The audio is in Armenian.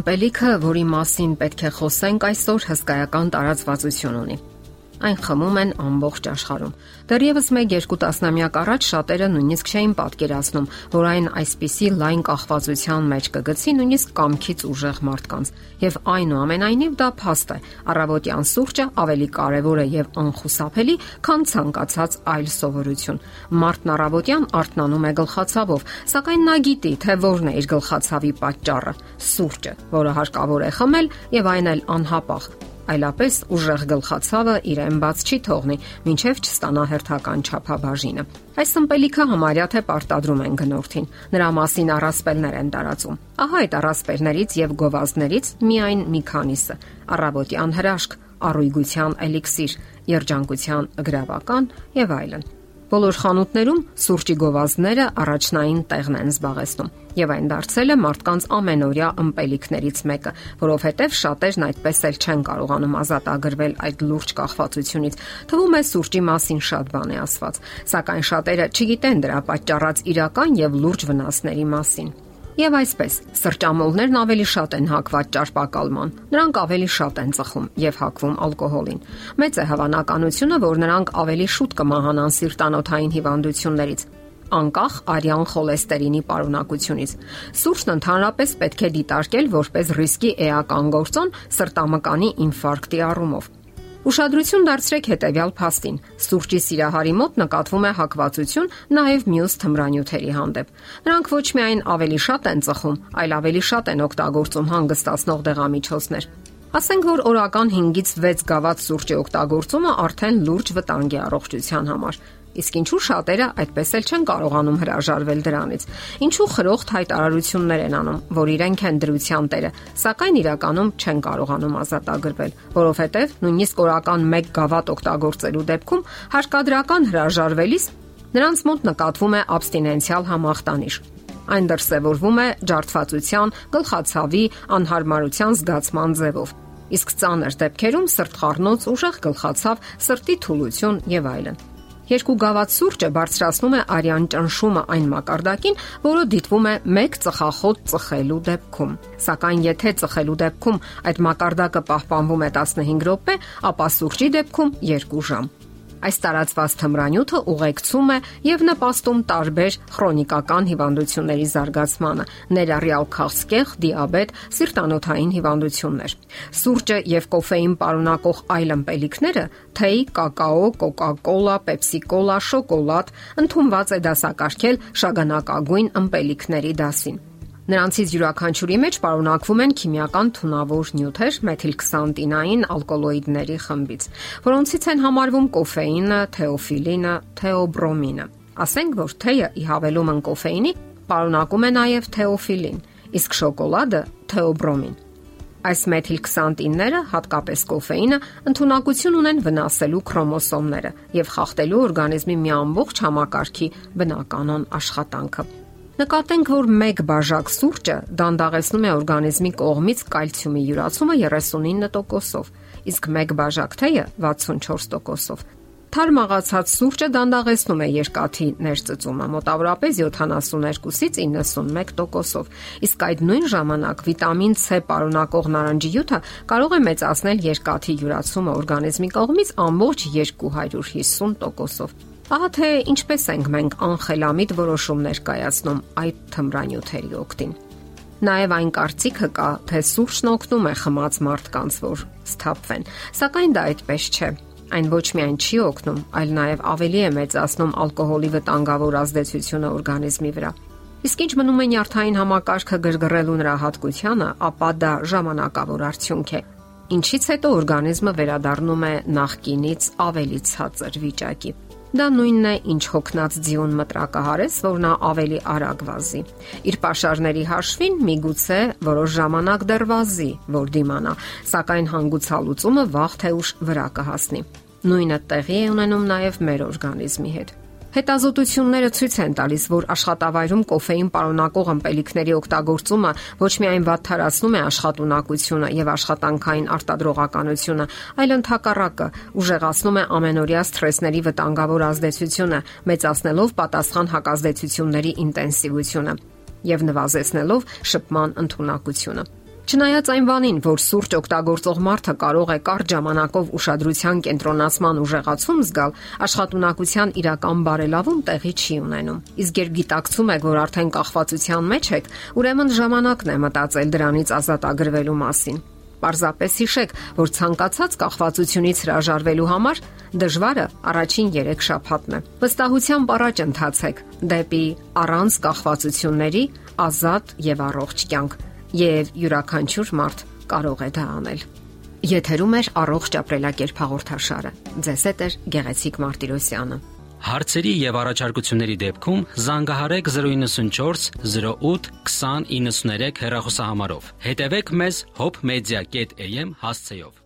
Ըմպելիքը, որի մասին պետք է խոսենք այսօր, հսկայական տարածվածություն ունի այն խմում են ամբողջ աշխարհում։ Դեռևս 1-2 տասնամյակ առաջ շատերը նույնիսկ չէին պատկերացնում, որ այն այսպիսի լայն կախվածության մեջ կգցի նույնիսկ կամքից ուժեղ մարդկանց։ Եվ այնուամենայնիվ դա փաստ է։ Առավոտյան սուրճը ավելի կարևոր է եւ անխուսափելի, քան ցանկացած այլ սովորություն։ Մարդն առավոտյան արթնանում է գլխացավով, սակայն նա գիտի, թե որն է իր գլխացավի պատճառը՝ սուրճը, որը հարկավոր է խմել եւ այն էլ անհապաղ այլապես ուժեղ գլխացավը իրեն բաց չի թողնի, ինչև չստանա հերթական չափաբաժինը։ Այս ըմպելիքը համարյա թե պարտադրում են գնորդին։ Նրա մասին առասպելներ են տարածում։ Ահա այդ առասպելներից եւ գովազդներից միայն մի քանիսը՝ առավոտյան հրաշք, առույգության էլիքսիր, երջանկության գրավական եւ այլն։ Բոլոր խանութներում սուրճի գովազդները առաջնային տեղն են զբաղեցնում եւ այն դարձել է մարդկանց ամենօրյա ըմպելիքներից մեկը, որովհետեւ շատերն այդպես էլ չեն կարողանում ազատագրվել այդ լուրջ կախվածությունից։ Թվում է սուրճի մասին շատ բան է ասված, սակայն շատերը չգիտեն դրա պատճառած իրական եւ լուրջ վնասների մասին։ Եվ այսպես, սրճամոլներն ավելի շատ են հակված ճարպակալման։ Նրանք ավելի շատ են ծխում եւ հակվում ալկոհոլին։ Մեծ է հավանականությունը, որ նրանք ավելի շուտ կմահանան սիրտանոթային հիվանդություններից անկախ արյան խոլեստերինի պարունակությունից։ Սուրճն ընդհանրապես պետք է դիտարկել որպես ռիսկի էական գործոն սրտամկանի ինֆարկտի առումով։ Ուշադրություն դարձրեք հետևյալ փաստին. սուրճի սիրահարի մոտ նկատվում է հակվածություն նաև մյուս թմրանյութերի հանդեպ։ Նրանք ոչ միայն ավելի շատ են ծխում, այլ ավելի շատ են օգտագործում հանգստացնող դեղամիջոցներ։ Ասենք որ օրական 5-ից 6 գավաթ սուրճի օգտագործումը արդեն լուրջ վտանգ է առողջության համար։ Իսկ ինչու շատերը այդպես էլ չեն կարողանում հրաժարվել դրանից։ Ինչու խրոխտ հայտարարություններ են անում, որ իրենք են դրության տերը, սակայն իրականում չեն կարողանում ազատագրվել, որովհետև նույնիսկ օրական 1 գավաթ օգտագործելու դեպքում հարկադրական հրաժարվելիս նրանց մոտ նկատվում է абստինենցիալ համախտանիշ այն դրսևորվում է ջարդվածության, գլխացավի, անհարմարության զգացման ձևով։ Իսկ ծանր դեպքերում սրտխառնոց, ուժեղ գլխացավ, սրտի թուլություն եւ այլն։ Երկու գավաթ սուրճը բարձրացնում է արյան ճնշումը այն մակարդակին, որը դիտվում է 1 ծխախոտ ծխելու դեպքում։ Սակայն եթե ծխելու դեպքում այդ մակարդակը պահպանվում է 15 րոպե, ապա սուրճի դեպքում 2 ժամ։ Այս տարածված թմրանյութը ուղեկցում է եւ նպաստում տարբեր քրոնիկական հիվանդությունների զարգացմանը, ներառյալ քաղցկեղ, դիաբետ, սիրտանոթային հիվանդություններ։ Սուրճը եւ կոֆեին պարունակող այլ ըմպելիքները՝ թեյ, կակաո, կոկա-կոլա, պեպսի-կոլա, շոկոլադ, ընդունված է դասակարգել շագանակագույն ըմպելիքների դասին։ Նրանցից յուրաքանչյուրի մեջ պարունակվում են քիմիական թունավոր նյութեր մեթիլքսանտինային ալկոլոիդների խմբից, որոնցից են համարվում կոֆեինը, թեոֆիլինը, թեոբրոմինը։ Ասենք որ թեյը ի հավելումն կոֆեինի պարունակում է նաև թեոֆիլին, իսկ շոկոլադը թեոբրոմին։ Այս մեթիլքսանտինները, հատկապես կոֆեինը, ընտունակություն ունեն վնասելու քրոմոսոմները եւ խախտելու օրգանիզմի մի ամբողջ համակարգի բնականon աշխատանքը։ Նկատենք, որ 1 բաժակ սուրճը դանդաղեցնում է օրգանիզմի կողմից կալցիումի յուրացումը 39%-ով, իսկ 1 բաժակ թեյը 64%-ով։ Թարմաղացած սուրճը դանդաղեցնում է երկաթի ներծծումը մոտավորապես 72-ից 91%-ով, իսկ այդ նույն ժամանակ վիտամին C պարունակող նարնջիյութը կարող է մեծացնել երկաթի յուրացումը օրգանիզմի կողմից ամբողջ 250%-ով։ Ահա թե ինչպես ենք մենք անխելամիտ որոշումներ կայացնում այդ թմրանյութերի օգտին։ Նաև այն կարծիքը կա, թե սուրճն օգնում է խմած մարդկանց, որ սթափվեն, սակայն դա այդպես չէ։ Այն ոչ միայն չի օգնում, այլ նաև ավելի է մեծացնում ալկոհոլի վտանգավոր ազդեցությունը օրգանիզմի վրա։ Իսկ ինչ մնում է նյարդային համակարգը գրգռելու նրա հատկությանը, ապա դա ժամանակավոր արդյունք է, ինչից հետո օրգանիզմը վերադառնում է նախկինից ավելի ցածր վիճակի։ Դա նույնն է, ինչ հոգնած ձիուն մտրակահարես, որ նա ավելի արագ վազի։ Իր pašարների հաշվին միգուցե որոշ ժամանակ դեռ վազի, որ դիմանա, սակայն հանգուցալուծումը վաղ թե ուշ վրա կհասնի։ Նույնը տեղի է ունենում նաև մեր օրգանիզմի հետ։ Հետազոտությունները ցույց են տալիս, որ աշխատավայրում կոֆեին պարունակող ըմպելիքների օգտագործումը ոչ միայն վատթարացնում է աշխատունակությունը եւ աշխատանքային արտադրողականությունը, այլ ընդհակառակը ուժեղացնում է ամենօրյա սթրեսների վտանգավոր ազդեցությունը, մեծացնելով պատասխան հակազդեցությունների ինտենսիվությունը եւ նվազեցնելով շփման ընդունակությունը։ Չնայած այն բանին, որ սուրճ օգտագործող մարդը կարող է կարճ ժամանակով ուշադրության կենտրոնացման ուժեղացում զգալ, աշխատունակության իրական բարելավում տեղի չի ունենում։ Իսկ երբ գիտակցում եք, որ արդեն կախվածության մեջ եք, ուրեմն ժամանակն է մտածել դրանից ազատագրվելու մասին։ Պարզապես հիշեք, որ ցանկացած կախվածությունից հրաժարվելու համար դժվարը առաջին 3 շաբաթն է։ Վստահությամբ առաջ ընթացեք դեպի առանց կախվածությունների ազատ եւ առողջ կյանք եւ յուրաքանչյուր մարդ կարող է դա անել։ Եթերում է առողջ ապրելակերպ հաղորդաշարը։ Ձեզ հետ է Գեղեցիկ Մարտիրոսյանը։ Հարցերի եւ առաջարկությունների դեպքում զանգահարեք 094 08 2093 հեռախոսահամարով։ Հետևեք մեզ hopmedia.am հասցեով։